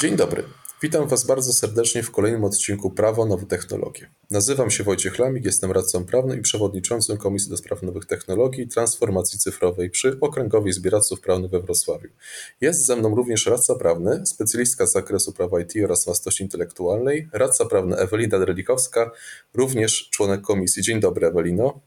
Dzień dobry. Witam Was bardzo serdecznie w kolejnym odcinku Prawo Nowe Technologie. Nazywam się Wojciech Lamik, jestem radcą prawnym i przewodniczącym Komisji do Spraw Nowych Technologii i Transformacji Cyfrowej przy Okręgowej Zbieractw Prawnych we Wrocławiu. Jest ze mną również radca prawny, specjalistka z zakresu prawa IT oraz własności intelektualnej, radca prawny Ewelina Drelikowska, również członek komisji. Dzień dobry Ewelino.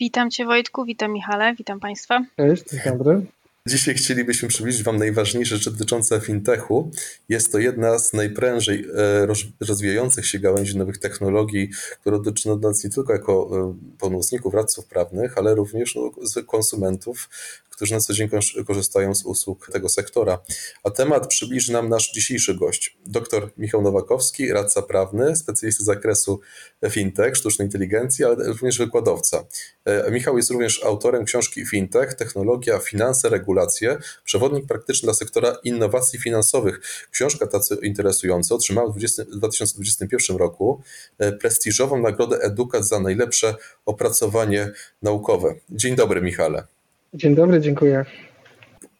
Witam Cię Wojtku, witam Michale, witam Państwa. Cześć, dzień dobry. Dzisiaj chcielibyśmy przybliżyć Wam najważniejsze rzeczy dotyczące fintechu. Jest to jedna z najprężej e, rozwijających się gałęzi nowych technologii, która dotyczy nas nie tylko jako e, pełnomocników, radców prawnych, ale również no, konsumentów, którzy na co dzień korzystają z usług tego sektora. A temat przybliży nam nasz dzisiejszy gość, dr Michał Nowakowski, radca prawny, specjalista z zakresu fintech, sztucznej inteligencji, ale również wykładowca. E, Michał jest również autorem książki Fintech, Technologia, Finanse, Regulacje, przewodnik praktyczny dla sektora innowacji finansowych. Książka ta interesująca otrzymała w 2021 roku e, prestiżową nagrodę Edukat za najlepsze opracowanie naukowe. Dzień dobry, Michale. Dzień dobry, dziękuję.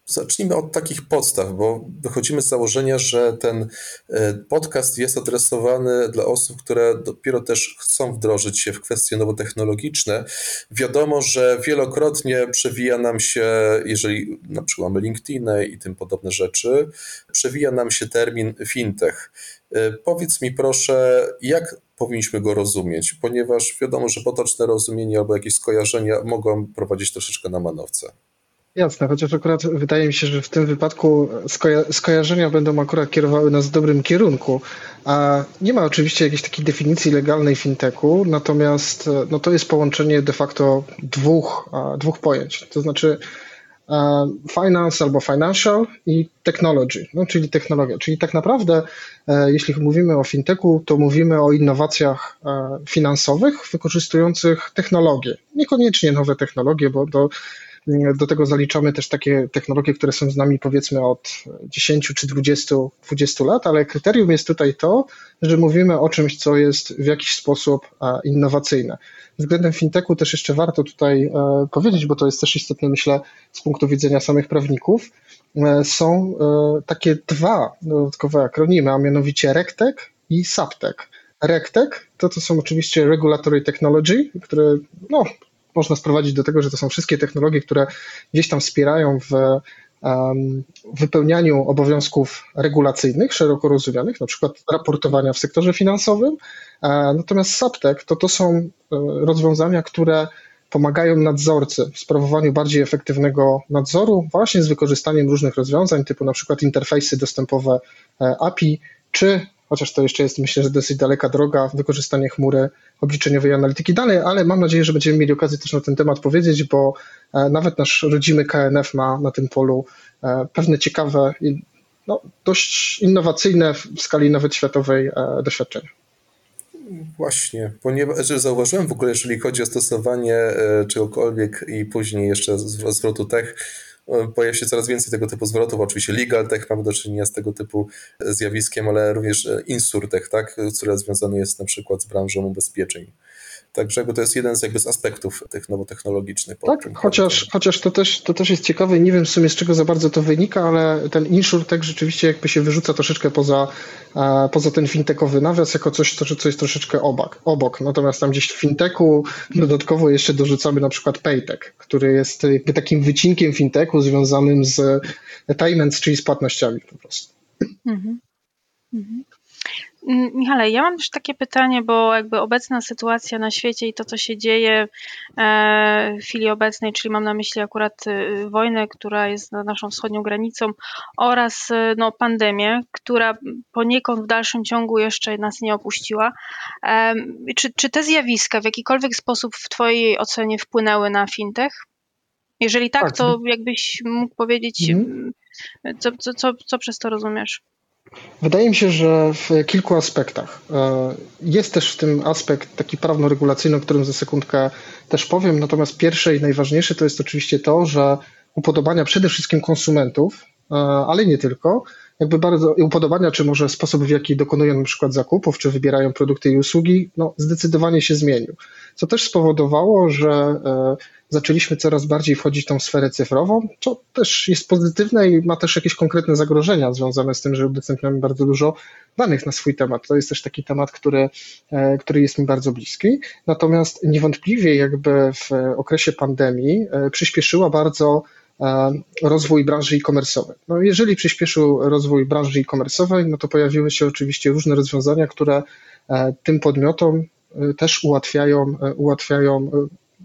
Zacznijmy od takich podstaw, bo wychodzimy z założenia, że ten e, podcast jest adresowany dla osób, które dopiero też chcą wdrożyć się w kwestie nowotechnologiczne. Wiadomo, że wielokrotnie przewija nam się, jeżeli na przykład mamy LinkedIn i tym podobne rzeczy, przewija nam się termin fintech. E, powiedz mi proszę, jak powinniśmy go rozumieć, ponieważ wiadomo, że potoczne rozumienie albo jakieś skojarzenia mogą prowadzić troszeczkę na manowce. Jasne, chociaż akurat wydaje mi się, że w tym wypadku skoja skojarzenia będą akurat kierowały nas w dobrym kierunku. A nie ma oczywiście jakiejś takiej definicji legalnej fintechu, natomiast no to jest połączenie de facto dwóch, dwóch pojęć. To znaczy finance albo financial i technology, no, czyli technologia. Czyli tak naprawdę, e, jeśli mówimy o fintechu, to mówimy o innowacjach e, finansowych wykorzystujących technologie. Niekoniecznie nowe technologie, bo do do tego zaliczamy też takie technologie, które są z nami powiedzmy od 10 czy 20, 20 lat, ale kryterium jest tutaj to, że mówimy o czymś, co jest w jakiś sposób innowacyjne. Względem fintechu też jeszcze warto tutaj e, powiedzieć, bo to jest też istotne, myślę, z punktu widzenia samych prawników, e, są e, takie dwa dodatkowe akronimy, a mianowicie RegTech i SAPTech. RegTech to to są oczywiście Regulatory Technology, które no, można sprowadzić do tego, że to są wszystkie technologie, które gdzieś tam wspierają w wypełnianiu obowiązków regulacyjnych, szeroko rozumianych, na przykład raportowania w sektorze finansowym. E, natomiast SAPTEC to, to są e, rozwiązania, które pomagają nadzorcy w sprawowaniu bardziej efektywnego nadzoru, właśnie z wykorzystaniem różnych rozwiązań, typu na przykład interfejsy dostępowe e, API, czy chociaż to jeszcze jest myślę, że dosyć daleka droga, wykorzystanie chmury obliczeniowej analityki dalej, ale mam nadzieję, że będziemy mieli okazję też na ten temat powiedzieć, bo e, nawet nasz rodzimy KNF ma na tym polu e, pewne ciekawe i no, dość innowacyjne w skali nawet światowej e, doświadczenia. Właśnie, ponieważ zauważyłem w ogóle, jeżeli chodzi o stosowanie czegokolwiek i później jeszcze zwrotu tech, pojawia się coraz więcej tego typu zwrotów. Oczywiście legal tech mamy do czynienia z tego typu zjawiskiem, ale również insurtech, tak, które związane jest na przykład z branżą ubezpieczeń. Także jakby to jest jeden z, jakby z aspektów tych nowotechnologicznych. Tak, chociaż, chociaż to, też, to też jest ciekawe, nie wiem w sumie z czego za bardzo to wynika, ale ten insurtech rzeczywiście jakby się wyrzuca troszeczkę poza, e, poza ten fintechowy nawias jako coś, co, co jest troszeczkę obok, obok. Natomiast tam gdzieś w fintechu dodatkowo jeszcze dorzucamy na przykład paytech, który jest jakby takim wycinkiem fintechu związanym z payments, czyli z płatnościami po prostu. Mhm. Mhm. Michale, ja mam też takie pytanie, bo jakby obecna sytuacja na świecie i to, co się dzieje e, w chwili obecnej, czyli mam na myśli akurat y, wojnę, która jest na naszą wschodnią granicą oraz y, no, pandemię, która poniekąd w dalszym ciągu jeszcze nas nie opuściła. Czy, czy te zjawiska w jakikolwiek sposób w Twojej ocenie wpłynęły na fintech? Jeżeli tak, tak. to jakbyś mógł powiedzieć, mhm. co, co, co, co przez to rozumiesz? Wydaje mi się, że w kilku aspektach. E, jest też w tym aspekt taki prawno-regulacyjny, o którym za sekundkę też powiem. Natomiast pierwsze i najważniejsze to jest oczywiście to, że upodobania przede wszystkim konsumentów, e, ale nie tylko, jakby bardzo upodobania, czy może sposób, w jaki dokonują na przykład zakupów, czy wybierają produkty i usługi, no zdecydowanie się zmienił. Co też spowodowało, że e, zaczęliśmy coraz bardziej wchodzić w tą sferę cyfrową, co też jest pozytywne i ma też jakieś konkretne zagrożenia związane z tym, że udostępniamy bardzo dużo danych na swój temat. To jest też taki temat, który, e, który jest mi bardzo bliski. Natomiast niewątpliwie jakby w okresie pandemii e, przyspieszyła bardzo E, rozwój branży e-commerce'owej. No jeżeli przyspieszył rozwój branży e-commerce'owej, no to pojawiły się oczywiście różne rozwiązania, które tym podmiotom też ułatwiają, ułatwiają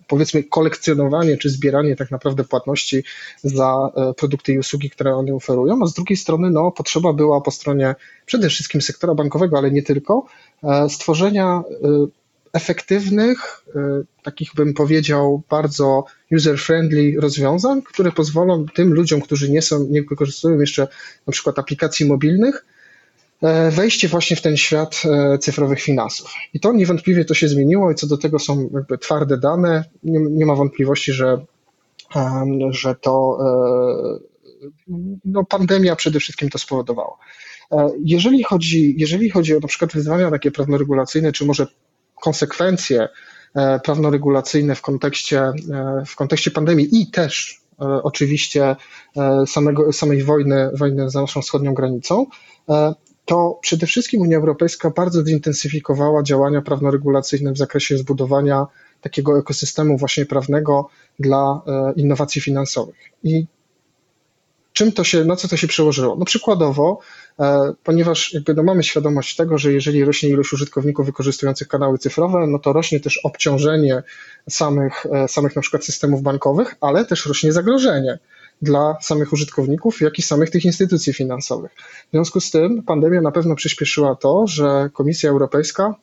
powiedzmy kolekcjonowanie czy zbieranie tak naprawdę płatności za produkty i usługi, które one oferują, a z drugiej strony no, potrzeba była po stronie przede wszystkim sektora bankowego, ale nie tylko, stworzenia efektywnych, y, takich bym powiedział bardzo user-friendly rozwiązań, które pozwolą tym ludziom, którzy nie są, nie wykorzystują jeszcze na przykład aplikacji mobilnych, e, wejście właśnie w ten świat e, cyfrowych finansów. I to niewątpliwie to się zmieniło i co do tego są jakby twarde dane. Nie, nie ma wątpliwości, że, że to e, no, pandemia przede wszystkim to spowodowała. Jeżeli chodzi, jeżeli chodzi o na przykład wyzwania takie prawnoregulacyjne, czy może konsekwencje e, prawnoregulacyjne w kontekście, e, w kontekście pandemii i też e, oczywiście samego, samej wojny, wojny za naszą wschodnią granicą, to przede wszystkim Unia Europejska bardzo zintensyfikowała działania prawnoregulacyjne w zakresie zbudowania takiego ekosystemu właśnie prawnego dla innowacji finansowych. I czym to się, na co to się przełożyło? No przykładowo, e, ponieważ jakby no mamy świadomość tego, że jeżeli rośnie ilość użytkowników wykorzystujących kanały cyfrowe, no to rośnie też obciążenie samych, e, samych na przykład systemów bankowych, ale też rośnie zagrożenie dla samych użytkowników, jak i samych tych instytucji finansowych. W związku z tym pandemia na pewno przyspieszyła to, że Komisja Europejska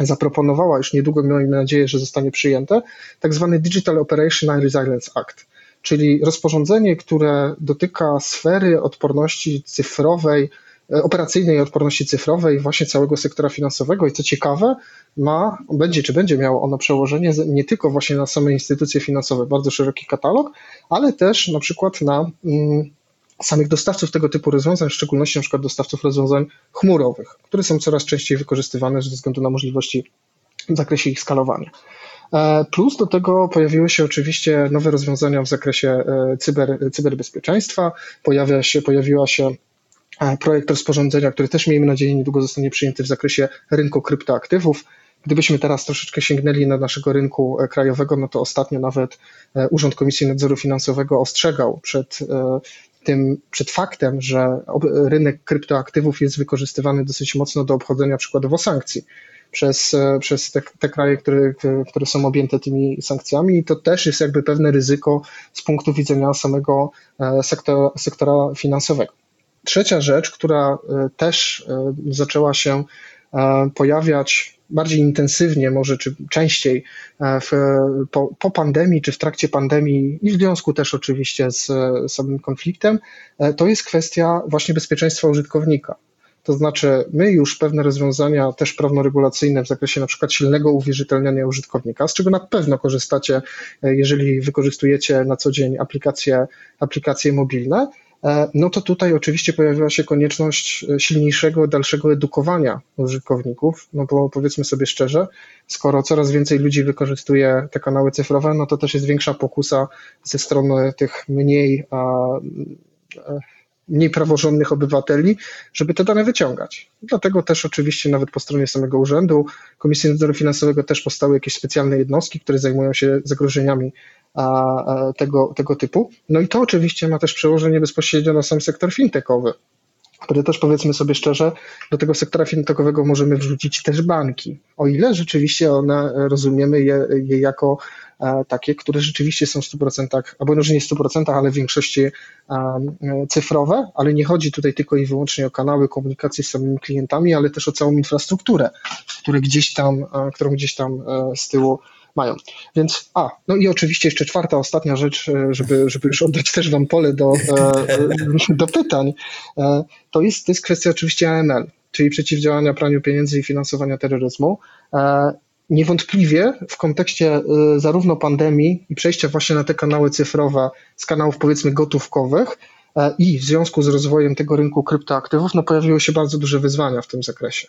zaproponowała, już niedługo miejmy nadzieję, że zostanie przyjęte, tak zwany Digital Operation and Resilience Act czyli rozporządzenie, które dotyka sfery odporności cyfrowej, operacyjnej odporności cyfrowej właśnie całego sektora finansowego i co ciekawe, ma, będzie czy będzie miało ono przełożenie nie tylko właśnie na same instytucje finansowe, bardzo szeroki katalog, ale też na przykład na mm, samych dostawców tego typu rozwiązań, w szczególności na przykład dostawców rozwiązań chmurowych, które są coraz częściej wykorzystywane ze względu na możliwości w zakresie ich skalowania. E, plus do tego pojawiły się oczywiście nowe rozwiązania w zakresie e, cyber, cyberbezpieczeństwa. Pojawia się, pojawiła się e, projekt rozporządzenia, który też miejmy nadzieję niedługo zostanie przyjęty w zakresie rynku kryptoaktywów. Gdybyśmy teraz troszeczkę sięgnęli na naszego rynku krajowego, no to ostatnio nawet Urząd Komisji Nadzoru Finansowego ostrzegał przed tym, przed faktem, że rynek kryptoaktywów jest wykorzystywany dosyć mocno do obchodzenia przykładowo sankcji przez, e, przez te, te kraje, które, które są objęte tymi sankcjami i to też jest jakby pewne ryzyko z punktu widzenia samego e, sektora, sektora finansowego. Trzecia rzecz, która e, też zaczęła się pojawiać bardziej intensywnie, może czy częściej w, po, po, pandemii, czy w trakcie pandemii i w związku też oczywiście z samym konfliktem, to jest kwestia właśnie bezpieczeństwa użytkownika. To znaczy, my już pewne rozwiązania też prawnoregulacyjne w zakresie na przykład silnego uwierzytelniania użytkownika, z czego na pewno korzystacie, e, jeżeli wykorzystujecie na co dzień aplikacje, aplikacje mobilne, e, no to tutaj oczywiście pojawiła się konieczność e, silniejszego, dalszego edukowania użytkowników, no bo powiedzmy sobie szczerze, skoro coraz więcej ludzi wykorzystuje te kanały cyfrowe, no to też jest większa pokusa ze strony tych mniej mniej praworządnych obywateli, żeby te dane wyciągać. Dlatego też oczywiście nawet po stronie samego urzędu, Komisji Nadzoru Finansowego też powstały jakieś specjalne jednostki, które zajmują się zagrożeniami tego, tego typu. No i to oczywiście ma też przełożenie bezpośrednio na sam sektor fintechowy, który też powiedzmy sobie szczerze, do tego sektora fintechowego możemy wrzucić też banki, o ile rzeczywiście one rozumiemy je, je jako E, takie, które rzeczywiście są w 100%, albo może nie w 100%, ale w większości e, cyfrowe, ale nie chodzi tutaj tylko i wyłącznie o kanały komunikacji z samymi klientami, ale też o całą infrastrukturę, które gdzieś tam, e, którą gdzieś tam z tyłu mają. Więc, a, no i oczywiście jeszcze czwarta, ostatnia rzecz, żeby, żeby już oddać też Wam pole do, do pytań, to jest, to jest kwestia oczywiście AML, czyli przeciwdziałania praniu pieniędzy i finansowania terroryzmu niewątpliwie w kontekście y, zarówno pandemii i przejścia właśnie na te kanały cyfrowe z kanałów powiedzmy gotówkowych, i w związku z rozwojem tego rynku kryptoaktywów no, pojawiły się bardzo duże wyzwania w tym zakresie.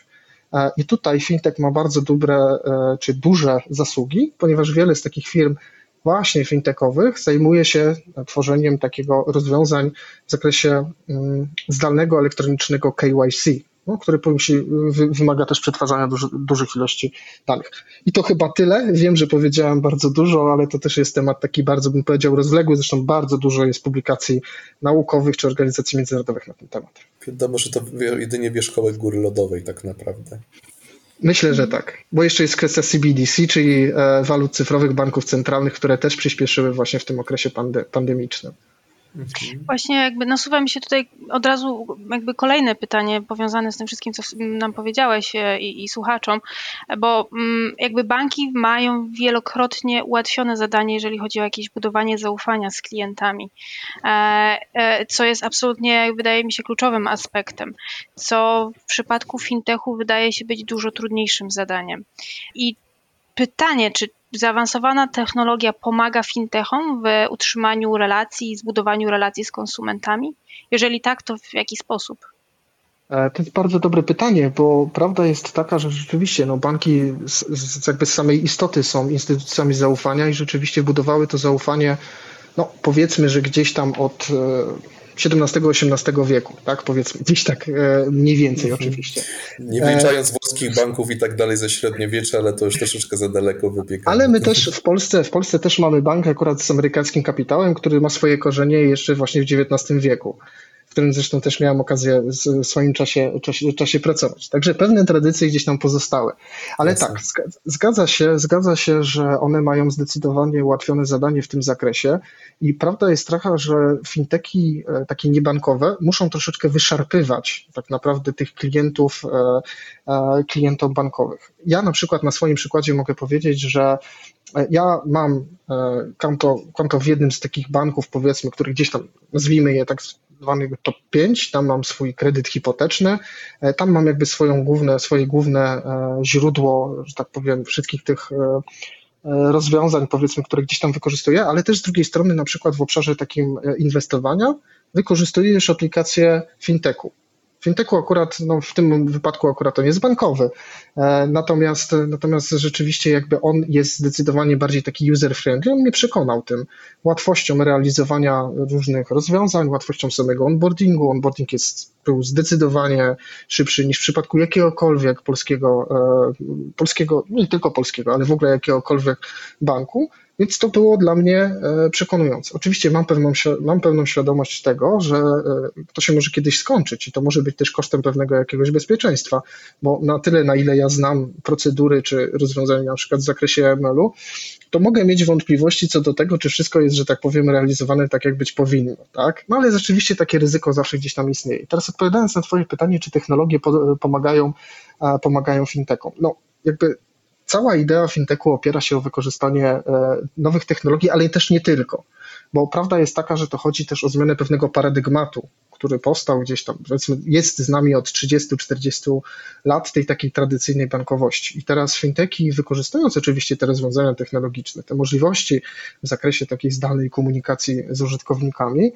I tutaj fintech ma bardzo dobre czy duże zasługi, ponieważ wiele z takich firm właśnie fintechowych zajmuje się tworzeniem takiego rozwiązań w zakresie mm, zdalnego elektronicznego KYC, no, który musi, wymaga też przetwarzania duży, dużych ilości danych. I to chyba tyle. Wiem, że powiedziałem bardzo dużo, ale to też jest temat taki bardzo, bym powiedział, rozległy. Zresztą bardzo dużo jest publikacji naukowych czy organizacji międzynarodowych na ten temat. Wiadomo, że to jedynie wierzchołek góry lodowej tak naprawdę. Myślę, że tak, bo jeszcze jest kwestia CBDC, czyli e, walut cyfrowych banków centralnych, które też przyspieszyły właśnie w tym okresie pandemicznym. Mhm. Właśnie jakby nasuwa mi się tutaj od razu jakby kolejne pytanie powiązane z tym wszystkim, co nam powiedziałeś e, i, i słuchaczom, bo mm, jakby banki mają wielokrotnie ułatwione zadanie, jeżeli chodzi o jakieś budowanie zaufania z klientami, e, e, co jest absolutnie, wydaje mi się, kluczowym aspektem, co w przypadku fintechu wydaje się być dużo trudniejszym zadaniem. I pytanie, czy zaawansowana technologia pomaga fintechom w utrzymaniu relacji i zbudowaniu relacji z konsumentami? Jeżeli tak, to w jaki sposób? E, to jest bardzo dobre pytanie, bo prawda jest taka, że rzeczywiście no, banki z, z, jakby z samej istoty są instytucjami zaufania i rzeczywiście budowały to zaufanie, no powiedzmy, że gdzieś tam od e, XVII-XVIII wieku, tak powiedzmy, gdzieś tak e, mniej więcej mhm. oczywiście. Nie wliczając e... włoskich banków i tak dalej ze średniowiecza, ale to już troszeczkę za daleko wybiega. Ale my też w Polsce, w Polsce też mamy bank akurat z amerykańskim kapitałem, który ma swoje korzenie jeszcze właśnie w XIX wieku w którym zresztą też miałem okazję w swoim czasie, czasie, czasie pracować. Także pewne tradycje gdzieś tam pozostały. Ale Jasne. tak, zgadza się, zgadza się, że one mają zdecydowanie ułatwione zadanie w tym zakresie i prawda jest taka, że finteki e, takie niebankowe muszą troszeczkę wyszarpywać tak naprawdę tych klientów, e, e, klientów bankowych. Ja na przykład na swoim przykładzie mogę powiedzieć, że ja mam konto, konto w jednym z takich banków, powiedzmy, który gdzieś tam, nazwijmy je tak zwanego top 5, tam mam swój kredyt hipoteczny, e, tam mam jakby swoją główne, swoje główne e, źródło, że tak powiem, wszystkich tych e, rozwiązań, powiedzmy, które gdzieś tam wykorzystuję, ale też z drugiej strony, na przykład w obszarze takim inwestowania, wykorzystuję już aplikację fintechu. Fintechu akurat, no w tym wypadku akurat on jest bankowy, e, natomiast, natomiast rzeczywiście jakby on jest zdecydowanie bardziej taki user-friendly, on mnie przekonał tym łatwością realizowania różnych rozwiązań, łatwością samego onboardingu. Onboarding jest, był zdecydowanie szybszy niż w przypadku jakiegokolwiek polskiego, e, polskiego, nie tylko polskiego, ale w ogóle jakiegokolwiek banku. Więc to było dla mnie e, przekonujące. Oczywiście mam pewną, mam pewną świadomość tego, że e, to się może kiedyś skończyć i to może być też kosztem pewnego jakiegoś bezpieczeństwa, bo na tyle, na ile ja znam procedury czy rozwiązania na przykład w zakresie ML-u, to mogę mieć wątpliwości co do tego, czy wszystko jest, że tak powiem, realizowane tak, jak być powinno. Tak? No ale rzeczywiście takie ryzyko zawsze gdzieś tam istnieje. Teraz odpowiadając na Twoje pytanie, czy technologie pomagają, pomagają fintechom. No, jakby cała idea fintechu opiera się o wykorzystanie e, nowych technologii, ale też nie tylko. Bo prawda jest taka, że to chodzi też o zmianę pewnego paradygmatu, który powstał gdzieś tam, powiedzmy, jest z nami od 30-40 lat tej takiej tradycyjnej bankowości. I teraz finteki, wykorzystując oczywiście te rozwiązania technologiczne, te możliwości w zakresie takiej zdalnej komunikacji z użytkownikami,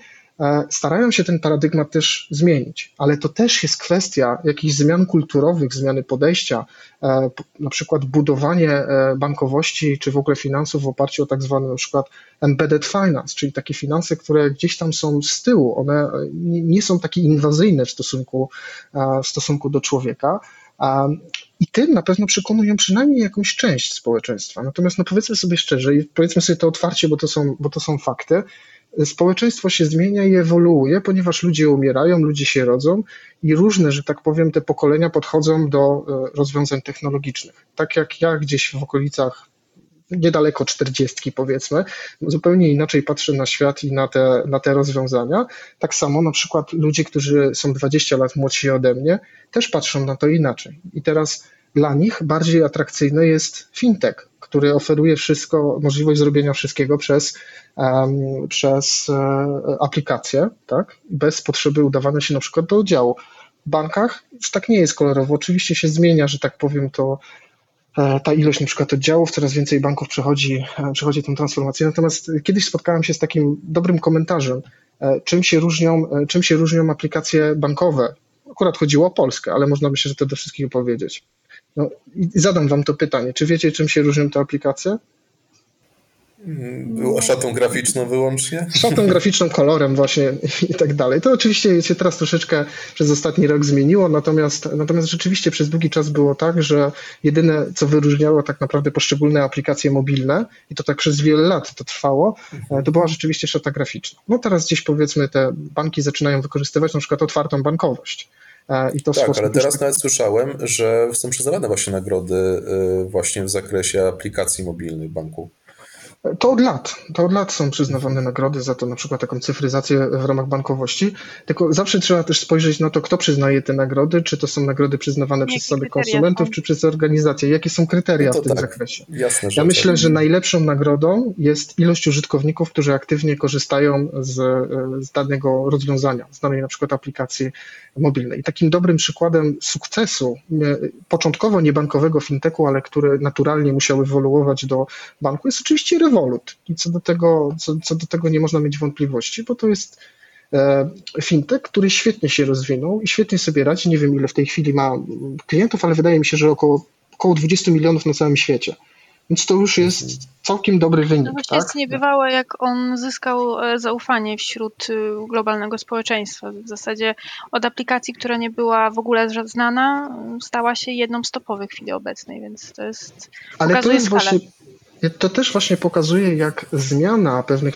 starają się ten paradygmat też zmienić, ale to też jest kwestia jakichś zmian kulturowych, zmiany podejścia, e, na przykład budowanie e, bankowości czy w ogóle finansów w oparciu o tak zwane na przykład embedded finance, czyli takie finanse, które gdzieś tam są z tyłu, one nie są takie inwazyjne w stosunku, w stosunku do człowieka. I tym na pewno przekonują przynajmniej jakąś część społeczeństwa. Natomiast no powiedzmy sobie szczerze i powiedzmy sobie to otwarcie, bo to są, bo to są fakty, społeczeństwo się zmienia i ewoluuje, ponieważ ludzie umierają, ludzie się rodzą i różne, że tak powiem, te pokolenia podchodzą do e, rozwiązań technologicznych. Tak jak ja gdzieś w okolicach niedaleko czterdziestki powiedzmy, zupełnie inaczej patrzę na świat i na te, na te rozwiązania. Tak samo na przykład ludzie, którzy są 20 lat młodsi ode mnie, też patrzą na to inaczej. I teraz dla nich bardziej atrakcyjny jest fintech, który oferuje wszystko, możliwość zrobienia wszystkiego przez, um, przez e, aplikację, tak? bez potrzeby udawania się na przykład do oddziału. W bankach już tak nie jest kolorowo. Oczywiście się zmienia, że tak powiem, to e, ta ilość na przykład oddziałów, coraz więcej banków przechodzi, e, przechodzi tę transformację. Natomiast kiedyś spotkałem się z takim dobrym komentarzem czym się różnią, czym się różnią aplikacje bankowe. Akurat chodziło o Polskę, ale można myślę, że to do wszystkich powiedzieć. No, zadam wam to pytanie. Czy wiecie, czym się różnią te aplikacje? Była szatą graficzną wyłącznie? Szatą graficzną, kolorem właśnie i tak dalej. To oczywiście się teraz troszeczkę przez ostatni rok zmieniło, natomiast, natomiast rzeczywiście przez długi czas było tak, że jedyne, co wyróżniało tak naprawdę poszczególne aplikacje mobilne i to tak przez wiele lat to trwało, to była rzeczywiście szata graficzna. No teraz gdzieś powiedzmy te banki zaczynają wykorzystywać na przykład otwartą bankowość. E, I to tak, ale teraz nawet słyszałem, że są przyznawane właśnie nagrody e, właśnie w zakresie aplikacji mobilnych banku. To od lat. To od lat są przyznawane nagrody za to, na przykład taką cyfryzację w ramach bankowości. Tylko zawsze trzeba też spojrzeć na to, kto przyznaje te nagrody, czy to są nagrody przyznawane Jakie przez samych konsumentów, są? czy przez organizacje, jakie są kryteria no w tym tak, zakresie. Jasne, ja myślę, że najlepszą nagrodą jest ilość użytkowników, którzy aktywnie korzystają z, z danego rozwiązania, z danej na przykład aplikacji mobilnej. Takim dobrym przykładem sukcesu, początkowo niebankowego fintechu, ale który naturalnie musiał ewoluować do banku, jest oczywiście Revolut. I co do tego, co, co do tego nie można mieć wątpliwości, bo to jest e, fintech, który świetnie się rozwinął i świetnie sobie radzi. Nie wiem, ile w tej chwili ma klientów, ale wydaje mi się, że około, około 20 milionów na całym świecie. Więc to już jest mhm. całkiem dobry wynik. No właśnie tak? jest niebywałe, jak on zyskał e, zaufanie wśród y, globalnego społeczeństwa. W zasadzie od aplikacji, która nie była w ogóle znana, stała się jedną z topowych w chwili obecnej, więc to jest. Ale to jest skalę. właśnie. To też właśnie pokazuje, jak zmiana pewnych,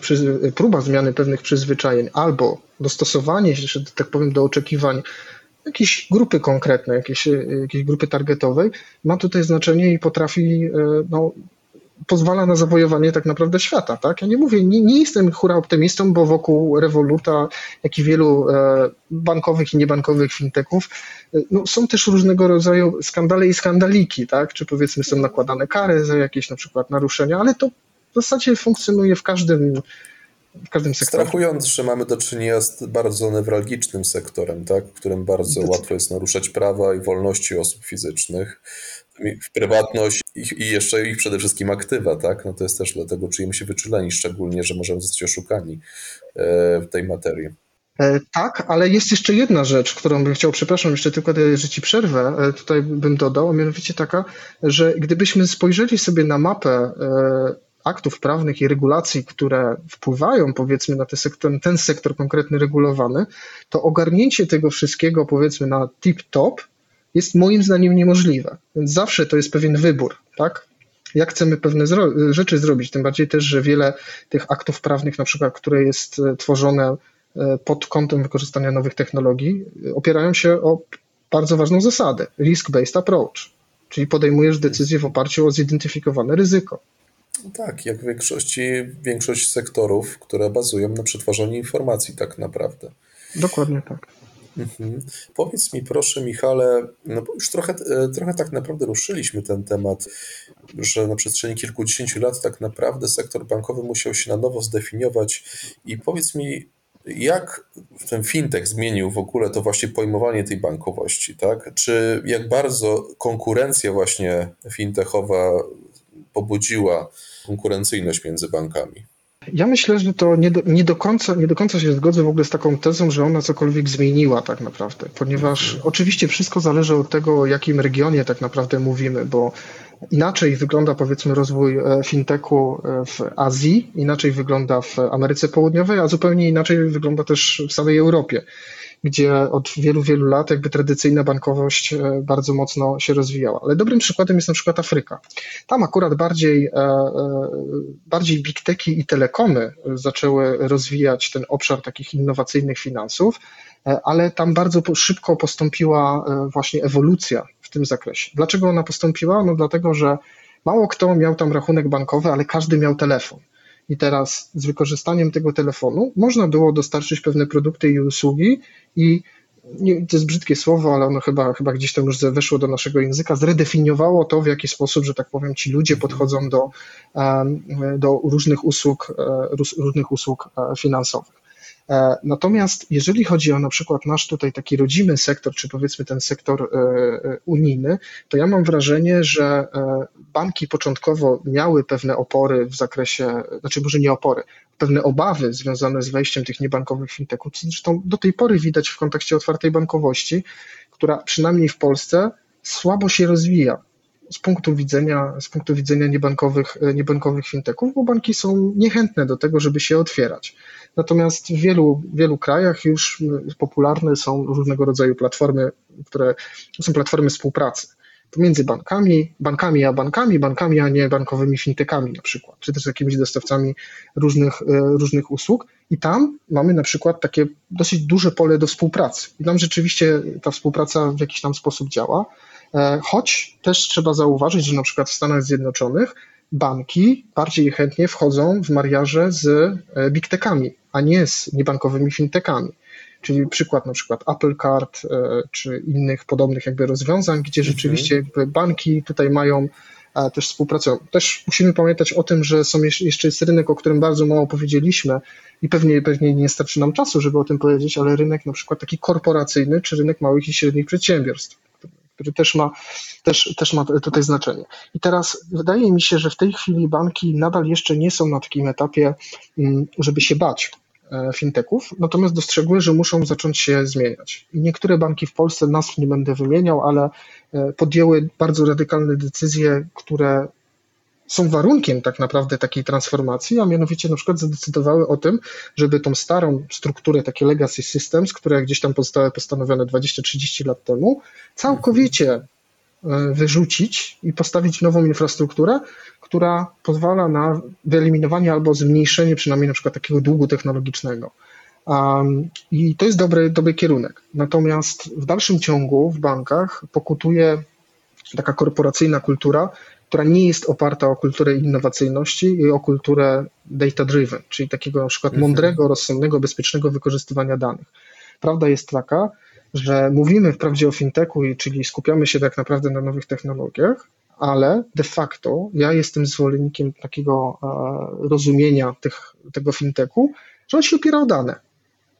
próba zmiany pewnych przyzwyczajeń albo dostosowanie się, tak powiem, do oczekiwań jakiejś grupy konkretnej, jakiejś, jakiejś grupy targetowej, ma tutaj znaczenie i potrafi, e, no, pozwala na zawojowanie tak naprawdę świata. Tak? Ja nie mówię, nie, nie jestem hura optymistą, bo wokół Revoluta, jak i wielu e, bankowych i niebankowych fintechów, e, no, są też różnego rodzaju skandale i skandaliki, tak? czy powiedzmy są nakładane kary za jakieś na przykład naruszenia, ale to w zasadzie funkcjonuje w każdym w każdym sektorze. Strachując, że mamy do czynienia z bardzo newralgicznym sektorem, tak? w którym bardzo łatwo jest naruszać prawa i wolności osób fizycznych, w prywatność i jeszcze ich przede wszystkim aktywa, tak? No to jest też dlatego czujemy się wyczuleni, szczególnie, że możemy zostać oszukani e, w tej materii. E, tak, ale jest jeszcze jedna rzecz, którą bym chciał, przepraszam, jeszcze tylko, że ci przerwę, e, tutaj bym dodał, a mianowicie taka, że gdybyśmy spojrzeli sobie na mapę aktów prawnych i regulacji, które wpływają powiedzmy na sektor, ten sektor konkretny regulowany, to ogarnięcie tego wszystkiego powiedzmy na tip-top jest moim zdaniem niemożliwe. Więc zawsze to jest pewien wybór, tak? Jak chcemy pewne zro rzeczy zrobić, tym bardziej też, że wiele tych aktów prawnych, na przykład, które jest e, tworzone e, pod kątem wykorzystania nowych technologii, opierają się o bardzo ważną zasadę risk-based approach, czyli podejmujesz decyzję w oparciu o zidentyfikowane ryzyko. Tak, jak w większości, większość sektorów, które bazują na przetwarzaniu informacji tak naprawdę. Dokładnie tak. Mhm. Powiedz mi proszę Michale, no bo już trochę, e, trochę tak naprawdę ruszyliśmy ten temat, że na przestrzeni kilkudziesięciu lat tak naprawdę sektor bankowy musiał się na nowo zdefiniować i powiedz mi, jak ten fintech zmienił w ogóle to właśnie pojmowanie tej bankowości, tak? Czy jak bardzo konkurencja właśnie fintechowa pobudziła konkurencyjność między bankami? Ja myślę, że to nie do, nie, do końca, nie do końca się zgodzę w ogóle z taką tezą, że ona cokolwiek zmieniła tak naprawdę, ponieważ oczywiście wszystko zależy od tego, o jakim regionie tak naprawdę mówimy, bo inaczej wygląda powiedzmy rozwój e, fintechu e, w Azji, inaczej wygląda w Ameryce Południowej, a zupełnie inaczej wygląda też w samej Europie gdzie od wielu, wielu lat jakby tradycyjna bankowość e, bardzo mocno się rozwijała. Ale dobrym przykładem jest na przykład Afryka. Tam akurat bardziej, e, e, bardziej big techy i telekomy zaczęły rozwijać ten obszar takich innowacyjnych finansów, ale tam bardzo szybko postąpiła właśnie ewolucja w tym zakresie. Dlaczego ona postąpiła? No dlatego, że mało kto miał tam rachunek bankowy, ale każdy miał telefon. I teraz z wykorzystaniem tego telefonu można było dostarczyć pewne produkty i usługi i nie, to jest brzydkie słowo, ale ono chyba, chyba gdzieś tam już weszło do naszego języka, zredefiniowało to, w jaki sposób, że tak powiem, ci ludzie podchodzą do, do różnych usług, e, różnych usług e, finansowych. E, natomiast jeżeli chodzi o na przykład nasz tutaj taki rodzimy sektor, czy powiedzmy ten sektor e, e, unijny, to ja mam wrażenie, że banki początkowo miały pewne opory w zakresie, znaczy może nie opory, pewne obawy związane z wejściem tych niebankowych fintechów, zresztą do tej pory widać w kontekście otwartej bankowości, która przynajmniej w Polsce słabo się rozwija z punktu widzenia, z punktu widzenia niebankowych, niebankowych fintechów, bo banki są niechętne do tego, żeby się otwierać. Natomiast w wielu, wielu krajach już popularne są różnego rodzaju platformy, które są platformy współpracy pomiędzy bankami, bankami a bankami, bankami a nie bankowymi fintechami na przykład, czy też jakimiś dostawcami różnych, e, różnych usług. I tam mamy na przykład takie dosyć duże pole do współpracy. I tam rzeczywiście ta współpraca w jakiś tam sposób działa, e, choć też trzeba zauważyć, że na przykład w Stanach Zjednoczonych banki bardziej chętnie wchodzą w mariaże z e, big techami, a nie z niebankowymi fintechami. Czyli przykład na przykład Apple Card e, czy innych podobnych jakby rozwiązań, gdzie mhm. rzeczywiście jakby banki tutaj mają e, też współpracują. Też musimy pamiętać o tym, że są jeszcze jest rynek, o którym bardzo mało powiedzieliśmy i pewnie, pewnie nie starczy nam czasu, żeby o tym powiedzieć, ale rynek na przykład taki korporacyjny, czy rynek małych i średnich przedsiębiorstw który też ma, też, też ma tutaj znaczenie. I teraz wydaje mi się, że w tej chwili banki nadal jeszcze nie są na takim etapie, mm, żeby się bać e, fintechów, natomiast dostrzegły, że muszą zacząć się zmieniać. I niektóre banki w Polsce, nazw nie będę wymieniał, ale e, podjęły bardzo radykalne decyzje, które są warunkiem tak naprawdę takiej transformacji, a mianowicie na przykład zadecydowały o tym, żeby tą starą strukturę, takie legacy systems, które gdzieś tam zostały postanowione 20-30 lat temu, całkowicie e, wyrzucić i postawić nową infrastrukturę, która pozwala na wyeliminowanie albo zmniejszenie przynajmniej na przykład takiego długu technologicznego. Um, I to jest dobry, dobry kierunek. Natomiast w dalszym ciągu w bankach pokutuje taka korporacyjna kultura, która nie jest oparta o kulturę innowacyjności i o kulturę data-driven, czyli takiego na przykład mhm. mądrego, rozsądnego, bezpiecznego wykorzystywania danych. Prawda jest taka, że mówimy wprawdzie o fintechu, czyli skupiamy się tak naprawdę na nowych technologiach, ale de facto ja jestem zwolennikiem takiego e, rozumienia tych, tego fintechu, że on się opiera o dane.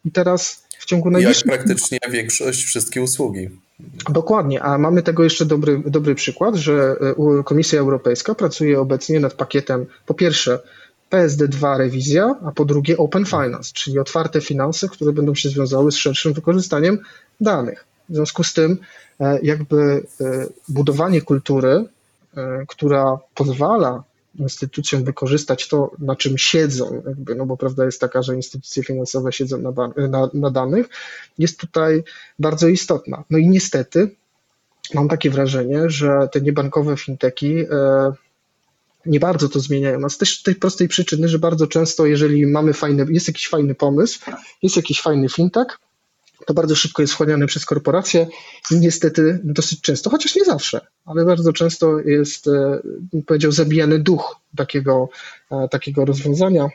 I teraz w ciągu najbliższych... Jak praktycznie większość, wszystkie usługi. Dokładnie, a mamy tego jeszcze dobry, dobry przykład, że e, Komisja Europejska pracuje obecnie nad pakietem, po pierwsze, PSD2 rewizja, a po drugie Open Finance, czyli otwarte finanse, które będą się związały z szerszym wykorzystaniem danych. W związku z tym, e, jakby e, budowanie kultury, która pozwala instytucjom wykorzystać to, na czym siedzą, jakby, no bo prawda jest taka, że instytucje finansowe siedzą na, na, na danych, jest tutaj bardzo istotna. No i niestety mam takie wrażenie, że te niebankowe finteki e, nie bardzo to zmieniają. A z też tej prostej przyczyny, że bardzo często, jeżeli mamy fajny, jest jakiś fajny pomysł, jest jakiś fajny fintech, to bardzo szybko jest wchłaniane przez korporacje i niestety dosyć często, chociaż nie zawsze, ale bardzo często jest, e, powiedział, zabijany duch takiego, e, takiego rozwiązania.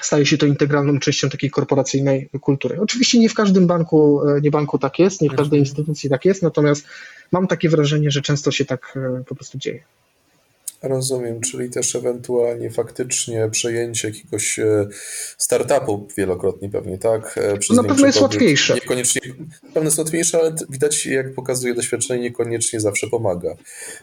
Staje się to integralną częścią takiej korporacyjnej kultury. Oczywiście nie w każdym banku, e, nie banku tak jest, nie w każdej instytucji tak jest, natomiast mam takie wrażenie, że często się tak po prostu dzieje. Rozumiem, czyli też ewentualnie faktycznie przejęcie jakiegoś e, startupu wielokrotnie pewnie, tak? E, przez na pewno jest łatwiejsze. Niekoniecznie, pewno jest łatwiejsze, ale widać, jak pokazuje doświadczenie, niekoniecznie zawsze pomaga.